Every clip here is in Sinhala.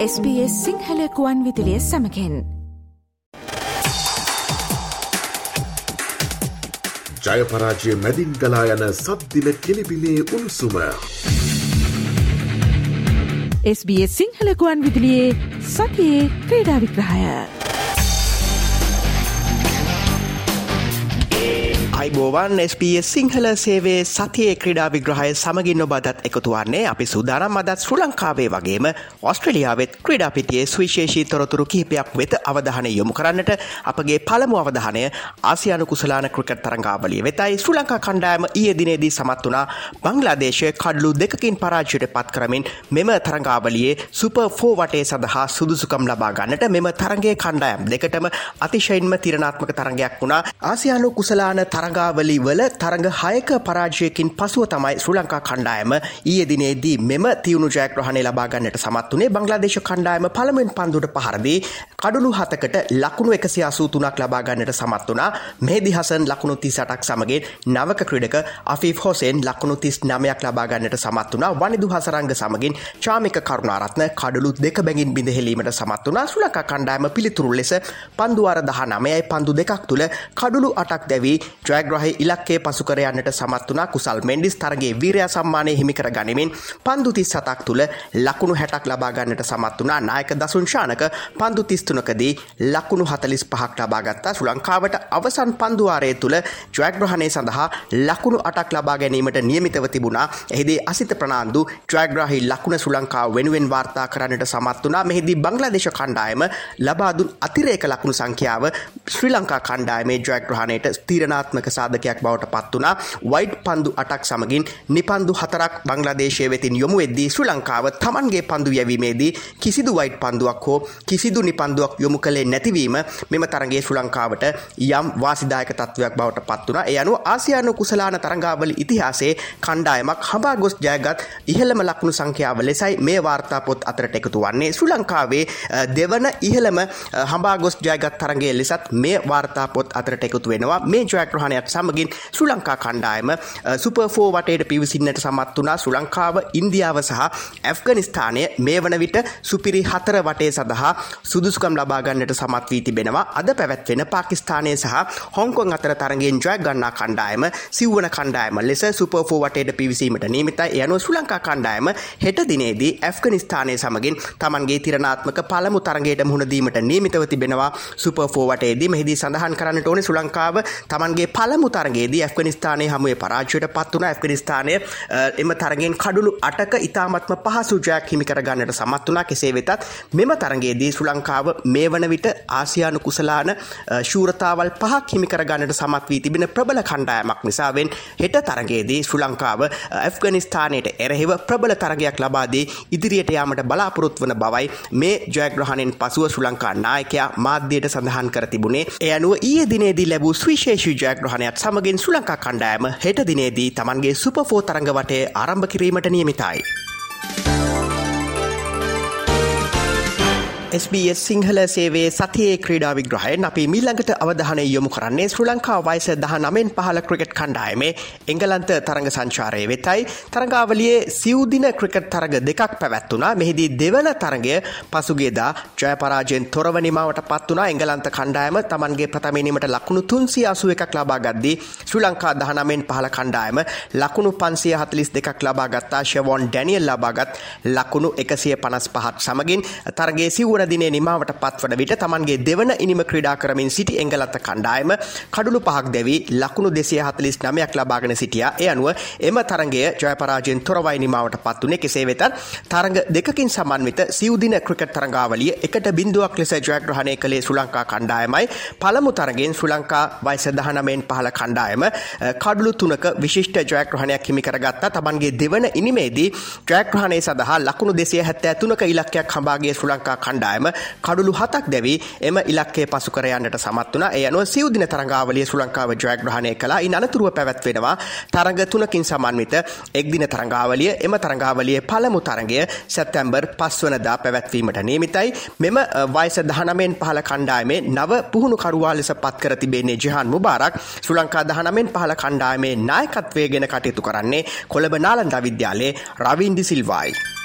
SBS සිංහලකුවන් විදිලිය සමකෙන් ජයපරාජය මැදින් ගලා යන සද්දිල කෙලිබිලේ උණුසුම. SBS සිංහලකුවන් විදිලියේ සතියේ ක්‍රීඩා විග්‍රහය. අයිබෝවන් SBS සිංහල සේවේ සතියේ ක්‍රඩා විග්‍රහය සමගින් ඔබදත් එකතුවන්නේ අපි සූදානම් අදත් ශ්‍ර ලංකාවේ වගේම ඔස්ට්‍රලියාවත් ක්‍රඩාපිටියේ සුවිශේෂී තොරතුරු කිහිපයක් වෙත අවධානය යොමු කරන්නට අපගේ පළමු අවධානය ආසියානු කුසලාන ක්‍රිකට් තරංගාවලිය වෙතයි ශ්‍ර ලංකා කණ්ඩායම ඒ දිනේදී සමත් වනා බංගලාදේශය කඩලු දෙකින් පරාජයට පත් කරමින් මෙම තරංගාවලියේ සුප ෆෝ වටේ සඳහා සුදුසුකම් ලබා ගන්නට මෙම තරගේ කණ්ඩායම් දෙකටම අතිශයින්ම තිරණාත්මක තරගයක් වුණා. ආසියානු කුසලාන තරග තරඟාවලි වල තරඟ හයක පරාජයකින් පසුව තමයි ශ්‍ර ලංකා කණ්ඩායම ඊය දිනේදී මෙම තියුණු ජයග්‍රහණය ලබාගන්නට සමත් වනේ බංගලාදේශ කණ්ඩායම පළමෙන් පන්දුට පහරදී කඩුළු හතකට ලකුණු එකසි අසූතුනක් ලබාගන්නට සමත් වනා මෙහිදි හසන් ලකුණු තිසටක් සමගේ නවක ක්‍රඩක අෆිෆ් හොසෙන් ලකුණු තිස් නමයක් ලබාගන්නට සමත් වනා වනිදු හසරංග සමගින් චාමික කරුණාරත්න කඩුළු දෙක බැගින් බිඳහෙලීමට සමත් වනා සුලක කණ්ඩායම පිළිතුරු ලෙස පන්දුවාර දහ නමයයි පන්දු දෙකක් තුළ කඩුළු අටක් දැවී ජය ජයග්‍රහහි ඉලක්කේ පසුකර යන්නට සමත් වනා කුසල් මෙන්ඩිස් තරගේ වීරයා සම්මානය හිමිකර ගනිමින් පන්දුතිස් සතක් තුළ ලකුණු හැටක් ලබාගන්නට සමත් වනා නායක දසුංශානක පන්දු තිස්තුනකදී ලකුණු හතලිස් පහක් ලබාගත්තා ශ්‍ර ලංකාවට අවසන් පන්දුවාරය තුළ ජයග්‍රහණය සඳහා ලකුණු අටක් ලබා ගැනීමට නියමිතව තිබුණා. එහිදේ අසිත ප්‍රනාාන්දු ජයග්‍රහහි ලකුණ සුලංකා වෙනුවෙන් වාර්තා කරන්නට සමත් වනා මෙහිදී බංගලදේශ කණ්ඩායම ලබාදුන් අතිරේක ලකුණු සංඛ්‍යාව ශ්‍රී ලංකා කණ්ඩායමේ ජයග්‍රහණයට ස්තීරනාත්මක සාධකයක් බවට පත් වනා වයිට් පන්දු අටක් සමගින් නිපන්දු හතරක් බංගලාදේශය වෙතින් යොමු වෙද්දී ශ්‍ර ලංකාව තමන්ගේ පන්දු යැවීමේදී කිසිදු වයිට් පන්දුවක් හෝ කිසිදු නිපන්දුවක් යොමු කළේ නැතිවීම මෙම තරගේ ශ්‍ර ලංකාවට යම් වාසිදායක තත්ත්වයක් බවට පත් වනා එය අනු ආසියානු කුසලාන තරංගාවල ඉතිහාසේ කණ්ඩායමක් හබා ගොස් ජයගත් ඉහළම ලක්ුණු සංඛ්‍යාව ලෙසයි මේ වාර්තා පොත් අතරට එකතු වන්නේ. ශ්‍ර ලංකාවේ දෙවන ඉහළම හබා ගොස් ජයගත් තරගේ ලෙසත් මේ වාර්තා පොත් අතරට එකතු වෙනවා. මේ ජයග්‍රහණය තරගයක් සමගින් ශ්‍ර ලංකා කණ්ඩායම සුපෆෝ වටේට පිවිසින්නට සමත් වනා ශ්‍ර ලංකාව ඉන්දියාව සහ ඇෆ්ගනිස්ථානය මේ වන විට සුපිරි හතර වටේ සඳහා සුදුස්කම් ලබාගන්නට සමත් වී තිබෙනවා. අද පැවැත්වෙන පාකිස්ානය සහ හොංකොන් අතර තරගෙන් ජය ගන්නා කණ්ඩායම සිව්වන කණ්ඩායම ලෙස සුපෆෝ වටේට පිවිසීමට නීමිතයි යනු ශ්‍ර ලංකා කණ්ඩායම හෙට දිනේදී ඇෆ්ගනිස්ථානය සමගින් තමන්ගේ තිරනාත්මක පළමු තරගේට මුහුණදීමට නීමිතව තිබෙනවා. සුපෆෝ වටේදී මෙහිදී සඳහන් කරන්නට ඕනේ ශ්‍ර ලංකාව තමන්ගේ පළමු තරගේදී ඇෆ්ගනිස්ථානය හමුවේ පරාජයට පත් වන ඇෆ්ගනිස්ථානය එම තරගෙන් කඩුළු අටක ඉතාමත්ම පහසු ජයක් හිමිකර ගන්නට සමත් වනා කෙසේ වෙතත් මෙම තරගේදී ශ්‍ර ලංකාව මේ වන විට ආසියානු කුසලාන ශූරතාවල් පහක් හිමිකර ගන්නට සමත් වී තිබෙන ප්‍රබල කණ්ඩායමක් නිසාවෙන් හෙට තරගේදී ශ්‍ර ලංකාව ඇෆ්ගනිස්ථානයට එරෙහිව ප්‍රබල තරගයක් ලබාදී ඉදිරියට යාමට බලාපොරොත් වන බවයි මේ ජයග්‍රහණෙන් පසුව ශ්‍ර ලංකා නායකයා මාධ්‍යයට සඳහන් කර තිබුණේ. එය අනුව ඊය දිනේදී ලැබූ සවිශේෂී ජයග්‍රහණ ප්‍රහණයක් සමගින් සුලංකා කණ්ඩෑම හෙට දිනේදී තමන්ගේ සුපෆෝ තරඟ වටේ ආරම්භ කිරීමට නියමිතයි. SBS සිංහල සේවේ සතියේ ක්‍රීඩා විග්‍රහයෙන් අපි මිල්ලඟට අවධානය යොමු කරන්නේ ශ්‍ර ලංකා වයිස දහ නමෙන් පහල ක්‍රිකට් කණ්ඩායමේ එංගලන්ත තරඟ සංචාරය වෙතයි. තරඟාවලියේ සිව්දින ක්‍රිකට් තරග දෙකක් පැවැත්වුණා. මෙහිදී දෙවන තරගය පසුගේදා ජයපරාජයෙන් තොරව නිමාවට පත් වනා එංගලන්ත කණ්ඩායම තමන්ගේ ප්‍රථමනීමට ලකුණු තුන්සිය අසුව එකක් ලබා ගද්දී ශ්‍ර ලංකා දහනමෙන් පහල කණ්ඩායම ලකුණු පන්සිය හතලිස් දෙකක් ලබාගත්තා ශවොන් ඩැනියල් ලබාගත් ලකුණු එකසිය පනස් පහත් සමගින් තරගේ සිවුව තුන්වන දිනේ නිමාවට පත්වන විට තමන්ගේ දෙවන ඉනිම ක්‍රඩා කරමින් සිටි එංගලත්ත කණ්ඩායම කඩුළු පහක් දැවී ලකුණු දෙසිය හතලිස් නමයක් ලබාගෙන සිටිය. එය අනුව එම තරගේ ජයපරාජයෙන් තොරවයි නිමාවට පත්වනේ කෙසේ වෙතත් තරග දෙකින් සමන්විත සිවදින ක්‍රිකට් තරගාවලිය එකට බින්දුවක් ලෙස ජයග්‍රහණය කළේ සුලංකා කණ්ඩායමයි. පළමු තරගෙන් සුලංකා වයිස දහනමෙන් පහල කණ්ඩායම කඩුළු තුනක විශිෂ්ට ජයග්‍රහණයක් හිමිකරගත්තා තමන්ගේ දෙවන ඉනිමේදී ජයග්‍රහණය සඳහා ලකුණු දෙසිය හැත්තෑ තුනක ඉලක්කයක් හඹාගේ සුලංකා කණ්ඩා කණ්ඩායම කඩුළු හතක් දැවී එම ඉලක්කේ පසු කර යන්නට සමත් වන එය අනුව සිව්දින තරංගාවලිය ශ්‍ර ලංකාව ජයග්‍රහණය කලා ඉන් අනතුරුව පැවැත්වෙනවා තරග තුනකින් සමන්විත එක්දින තරංගාවලිය. එම තරංගාවලිය පළමු තරගය සැත්තැම්බර් පස්වනදා පැවැත්වීමට නේමිතයි මෙම වයිස දහනමෙන් පහල කණ්ඩායමේ නව පුහුණු කරුවා ලෙස පත්කර තිබෙන්නේ ජිහන් මුබාරක්. ශ්‍ර ලංකා දහනමෙන් පහල කණ්ඩායමේ නායකත්වය ගෙන කටයුතු කරන්නේ කොළඹ නාලන්දා විද්‍යාලයේ රවින්දි සිල්වායි.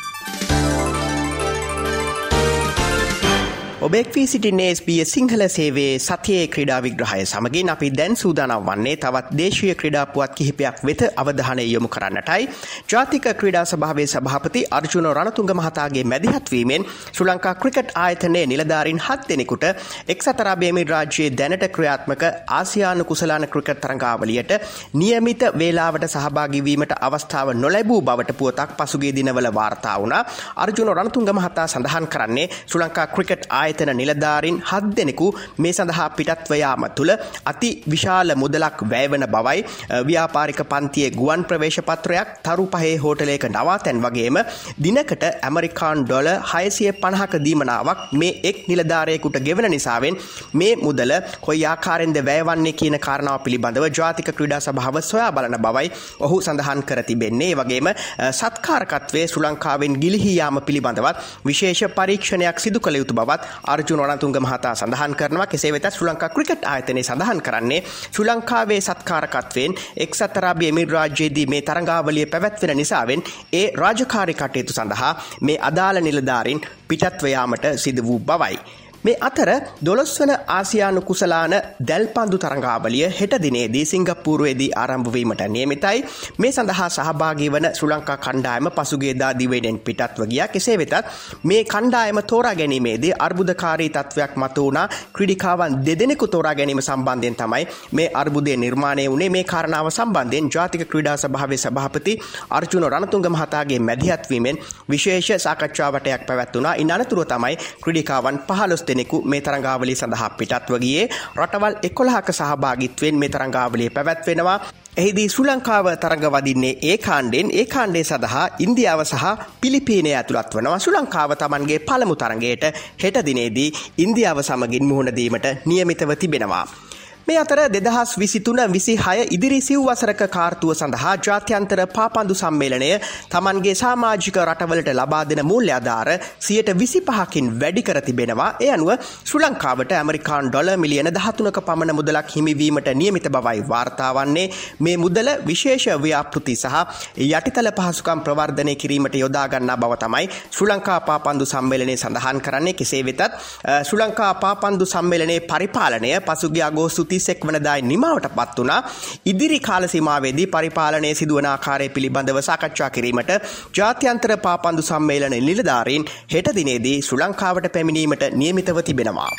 ඔබෙක් වී සිටින්නේ SBS සිංහල සේවේ සතියේ ක්‍රඩා විග්‍රහය සමගින් අපි දැන් සූදානම් වන්නේ තවත් දේශය ක්‍රඩාපුවත් කිහිපයක් වෙත අවධානය යොමු කරන්නටයි. ජාතික ක්‍රඩා සභාවේ සභාපති අර්ජුන රණතුංග මහතාගේ මැදිහත්වීමෙන් ශ්‍ර ලංකා ක්‍රිකට් ආයතනයේ නිලධාරින් හත් දෙනෙකුට එක්සතරාබේමි රාජ්‍යයේ දැනට ක්‍රියාත්මක ආසියානු කුසලාන ක්‍රිකට් තරංගාවලියට නියමිත වේලාවට සහභාගිවීමට අවස්ථාව නොලැබූ බවට පුවතක් පසුගේ දිනවල වාර්තා වුණ අර්ජුන රණතුංග මහතා සඳහන් කරන්නේ ශ්‍ර ලංකා ක්‍රිකට් ආයතන නිලධාරින් හත් දෙනෙකු මේ සඳහා පිටත්වයාම තුළ අති විශාල මුදලක් වැෑවන බවයි ව්‍යාපාරික පන්තියේ ගුවන් ප්‍රවේශපත්‍රයක් තරු පහේ හෝටලයක නවාතැන් වගේම දිනකට ඇමරිකාන් ඩොල හයසිය පණහක දීමනාවක් මේ එක් නිලධාරයකුට ගෙවන නිසාවෙන් මේ මුදල කොයි ආකාරෙන්ද වැෑවන්නේ කියන කාරණාව පිළිබඳව ජාතික ක්‍රඩා සභාව සොයා බලන බවයි ඔහු සඳහන් කර තිබෙන්නේ. වගේම සත්කාරකත්වය සුලංකාවෙන් ගිලිහියාම පිළිබඳවත් විශේෂ පරීක්ෂණයක් සිදු කළ යුතු බවත් අර්ජුන අනතුංග මහතා සඳහන් කරනවා කෙසේ වෙත ශ්‍ර ලංකා ක්‍රිකට් ආයතනය සඳහන් කරන්නේ ශ්‍ර ලංකාවේ සත්කාරකත්වයෙන් එක් සතරාබිය මිල් රාජ්‍යයේදී මේ තරංගාවලිය පැවැත්වෙන නිසාවෙන් ඒ රාජකාරි කටයුතු සඳහා මේ අදාළ නිලධාරින් පිටත්වයාමට සිද වූ බවයි. මේ අතර දොළොස්වන ආසියානු කුසලාන දැල්පන්දු තරංගාවලිය හෙට දිනේදී සිංගප්පූරුවේදී ආරම්භවීමට නියමිතයි. මේ සඳහා සහභාගී වන සුලංකා කණ්ඩායම පසුගේදා දිවයිනෙන් පිටත්ව ගියා. කෙසේ වෙතත් මේ කණ්ඩායම තෝරා ගැනීමේදී අර්බුදකාරී තත්ත්වයක් මත වුණා. ක්‍රඩිකාවන් දෙදෙනෙකු තෝරා ගැනීම සම්බන්ධයෙන් තමයි මේ අර්බුදය නිර්මාණය වුණේ. මේ කාරණාව සම්බන්ධයෙන් ජාතික ක්‍රඩා සභාවේ සභාපති අර්ජුන රණතුංග මහතාගේ මැදිහත්වීමෙන් විශේෂ සාකච්ඡාවටයක් පැවැත්වුණා. ඉන් අනතුරුව තමයි ක්‍රඩිකාවන් පහලොස් දෙනෙකු මේ තරංගාවලිය සඳහා පිටත්ව ගියේ. රටවල් එකොළහක සහභාගිත්වයෙන් මේ තරංගාවලිය පැවැත්වෙනවා. එහිදී ශ්‍ර ලංකාව තරඟ වදින්නේ ඒ කාණ්ඩෙන්. ඒ කාණ්ඩේ සඳහා ඉන්දියාව සහ පිලිපීනය ඇතුළත් වනවා. ශ්‍ර ලංකාව තමන්ගේ පළමු තරගයට හෙට දිනේදී ඉන්දියාව සමගින් මුහුණදීමට නියමිතව තිබෙනවා. මේ අතර දෙදහස් විසිතුන විසි හය ඉදිරි සිව්වසරක කාර්තුව සඳහා ජාත්‍යන්තර පාපන්දු සම්මේලනය තමන්ගේ සාමාජික රටවලට ලබා දෙන මූල්‍ය අධාර සියට විසි පහකින් වැඩිකර තිබෙනවා. එය අනුව ශ්‍ර ලංකාවට ඇමරිකාන් ඩොල මිලියන දහතුනක පමණ මුදලක් හිමිවීමට නියමිත බවයි වාර්තාවන්නේ මේ මුදල විශේෂ ව්‍යාපෘති සහ යටිතල පහසුකම් ප්‍රවර්ධනය කිරීමට යොදාගන්නා බව තමයි ශ්‍ර ලංකා පාපන්දු සම්මේලනය සඳහන් කරන්නේ. කෙසේ වෙතත් ශ්‍ර ලංකා පාපන්දු සම්මේලනයේ පරිපාලනය පසුගිය අගෝස්තුති තිස්සෙක් වනදායි නිමාවට පත් වනා ඉදිරි කාලසීමාවේදී පරිපාලනය සිදුවන ආකාරය පිළිබඳව සාකච්ඡා කිරීමට ජාත්‍යන්තර පාපන්දු සම්මේලන නිලධාරීන් හෙට දිනේදී ශ්‍ර ලංකාවට පැමිණීමට නියමිතව තිබෙනවා.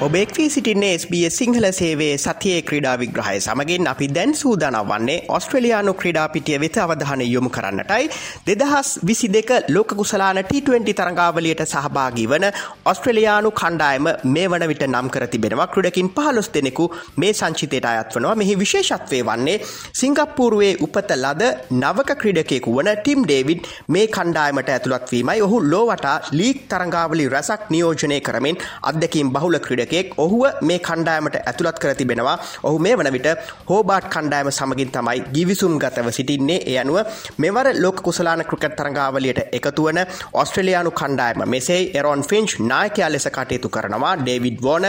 ඔබෙක්වී සිටින්නේ SBS සිංහල සේවේ සතියේ ක්‍රඩා විග්‍රහය සමගින් අපි දැන් සූදානම් වන්නේ ඔස්ට්‍රලයානු ක්‍රඩාපිටිය වෙත අවධානය යොමු කරන්නටයි. දෙදහස් විසි දෙක ලෝක කුසලාන T20 තරංගාවලියට සහභාගී වන ඔස්ට්‍රලයානු කණ්ඩායම මේ වන විට නම් කර තිබෙනවා. ක්‍රඩකින් පහලොස් දෙනෙකු මේ සංචිතයට අයත්වනවා මෙහි විශේෂත්වය වන්නේ සිංගප්පූරුවේ උපත ලද නවක ක්‍රඩකෙකු වන ටිම් ඩේවිඩ් මේ කණ්ඩායමට ඇතුළත්වීමයි ඔහු ලෝවටා ලීක් තරංගාවලි රැසක් නියෝජනය කරමින් අදකින් බහුල ක්‍රඩ ක්‍රීඩකෙක් ඔහුව මේ කණ්ඩායමට ඇතුළත් කර තිබෙනවා. ඔහු මේ වන විට හෝබාට් කණ්ඩායම සමගින් තමයි ගිවිසුම් ගතව සිටින්නේ. ඒ අනුව මෙවර ලෝක කුසලාන ක්‍රිකට් තරංගාවලියට එකතුවන ඔස්ට්‍රලයානු කණ්ඩායම මෙසේ එරොන් ෆින්ච් නායකයා ලෙස කටයුතු කරනවා. David වෝන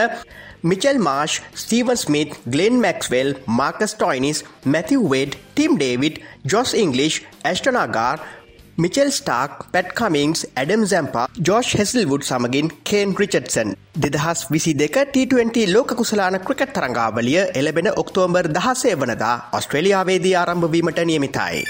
Mitchell Marsh Steven Smith Glenn Maxwell Marcus Stoinis Matthew Wade Tim David Josh Inglis Ashton Agar Mitchell Starc Pat Cummins Adam Zampa Josh Hazlewood සමගින් කේන් රිචඩ්සන් දෙදහස් විසි දෙක T20 ලෝක කුසලාන ක්‍රිකට් තරංගාවලිය එලබෙන ඔක්තෝම්බර් දහසේ වනදා ඔස්ට්‍රේලියාවේදී ආරම්භවීමට නියමිතයි.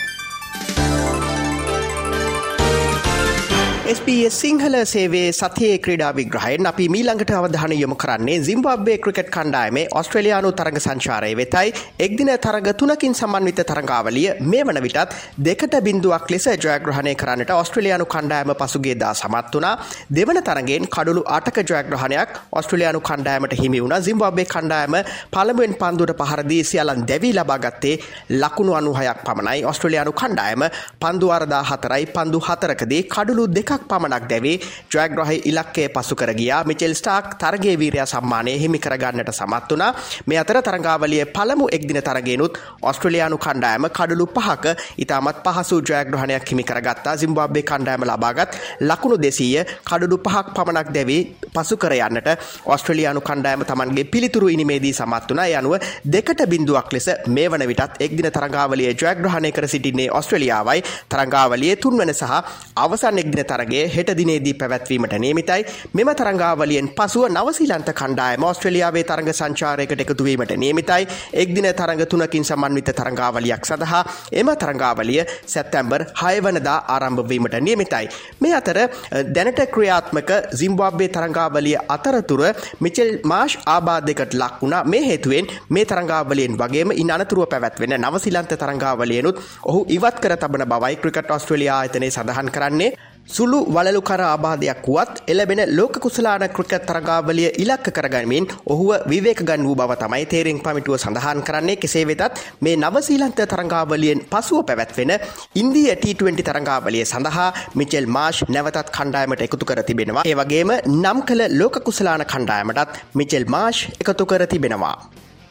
SBS සිංහල සේවේ සතියේ ක්‍රඩා විග්‍රහයෙන් අපි මීළඟට අවධාන යොමු කරන්නේ සිම්බබ්වේ ක්‍රිකට් කණ්ඩායමේ ඔස්ට්‍රලයානු තරග සංචාරය වෙතයි. එක්දින තරග තුනකින් සමන්විත තරංගාවලිය මේ වන විටත් දෙකට බින්දුවක් ලෙස ජයග්‍රහණය කරන්නට ඔස්ට්‍රලයානු කණ්ඩායම පසුගේදා සමත් වනා දෙවන තරගෙන් කඩුළු අටක ජයග්‍රහණයක් ඔස්ට්‍රලයානු කණ්ඩායමට හිමි වුණ. සිම්බබ්වේ කණ්ඩායම පළමුුවෙන් පන්දුට පහරදී සියලන් දැවී ලබාගත්තේ ලකුණු අනුහයක් පමණයි. ඔස්ට්‍රලයානු කණ්ඩායම පන්දුවාරදා හතරයි පන්දු හතරකදී කඩුළු දෙකක් දෙකක් පමණක් දැවේ ජයග්‍රහහි ඉලක්කය පසු කරගියා මිචෙල් ස්ටාක් තරගේ වීරයා සම්මානය හිමි කරගන්නට සමත් වනා මේ අතර තරංගාවලිය පළමු එක්දින තරගෙනුත් ඔස්ට්‍රලයානු කණ්ඩායම කඩලු පහක ඉතාමත් පහසු ජයග්‍රහණයක් හිමි කරගත්තා. සිම්බාබ්බේ කණ්ඩායම ලබාගත් ලකුණු දෙසීය කඩුඩු පහක් පමණක් දැවී පසු කර යන්නට ඔස්ට්‍රලයානු කණ්ඩායම තමන්ගේ පිළිතුරු ඉනිමේදී සමත් වනා යනුව දෙකට බින්දුවක් ලෙස මේ වන විටත් එක්දින තරංගාවලිය ජයග්‍රහණය කර සිටින්නේ ඔස්ට්‍රලියාවයි තරංගාවලිය තුන්වන සහ අවසන් එක්දින තරග තරගය හෙට දිනේදී පැවැත්වීමට නියමිතයි. මෙම තරංගාවලියෙන් පසුව නවසීලන්ත කණ්ඩායම ඕස්ට්‍රලියාවේ තරඟ සංචාරයකට එකතුවීමට නියමිතයි. එක්දින තරඟ තුනකින් සමන්විත තරංගාවලියක් සඳහා එම තරංගාවලිය සැත්තැම්බර් හයවනදා ආරම්භවීමට නියමිතයි. මේ අතර දැනට ක්‍රියාත්මක සිම්බාබ්බේ තරංගාවලිය අතරතුර මිචෙල් මාශ් ආබාධයකට ලක් වුණා. මේ හේතුවෙන් මේ තරංගාවලියෙන් වගේම ඉන් අනතුරුව පැවැත්වෙන නවසිලන්ත තරංගාවලියනුත් ඔහු ඉවත් කර තබන බවයි ක්‍රිකට ඔස්ට්‍රලියා ආයතනය සඳහන් කරන්නේ. සුළු වලලු කර ආබාධයක් වුවත් එලබෙන ලෝක කුසලාන ක්‍රිකත් තරගාවලිය ඉලක්ක කරගනිමින් ඔහුව විවේක ගන් වූ බව තමයි තේරෙන් පමිටුව සඳහන් කරන්නේ කෙසේ වෙතත් මේ නවසීලන්ත තරංගාවලියෙන් පසුව පැවැත්වෙන ඉන්දිය T20 තරංගාවලිය සඳහා මිචෙල් මාශ් නැවතත් කණ්ඩායමට එකතු කර තිබෙනවා ඒ වගේම නම් කළ ලෝක කුසලාන කණ්ඩායමටත් මිචෙල් මාශ් එකතු කර තිබෙනවා.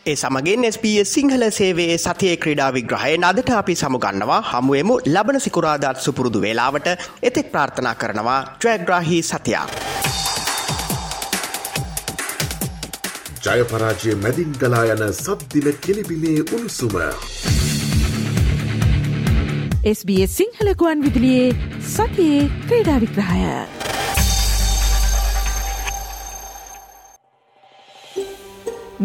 ඒ සමගෙන් SBS සිංහල සේවේ සතිය ක්‍රඩා විග්‍රහය නදට අපි සමුගන්නවා හමුවමු ලබන සිකුරාදාත් සුපුරුදු වේලාවට එතෙක් ප්‍රාර්ථනා කරනවා ජයග්‍රාහි සතියක්. ජයපරාජය මැදින් ගලා යන සබ්දිල කෙලිබිලේ උණුසුම. SBS සිංහලකුවන් විදිලියේ සතියේ ක්‍රීඩා විග්‍රහය.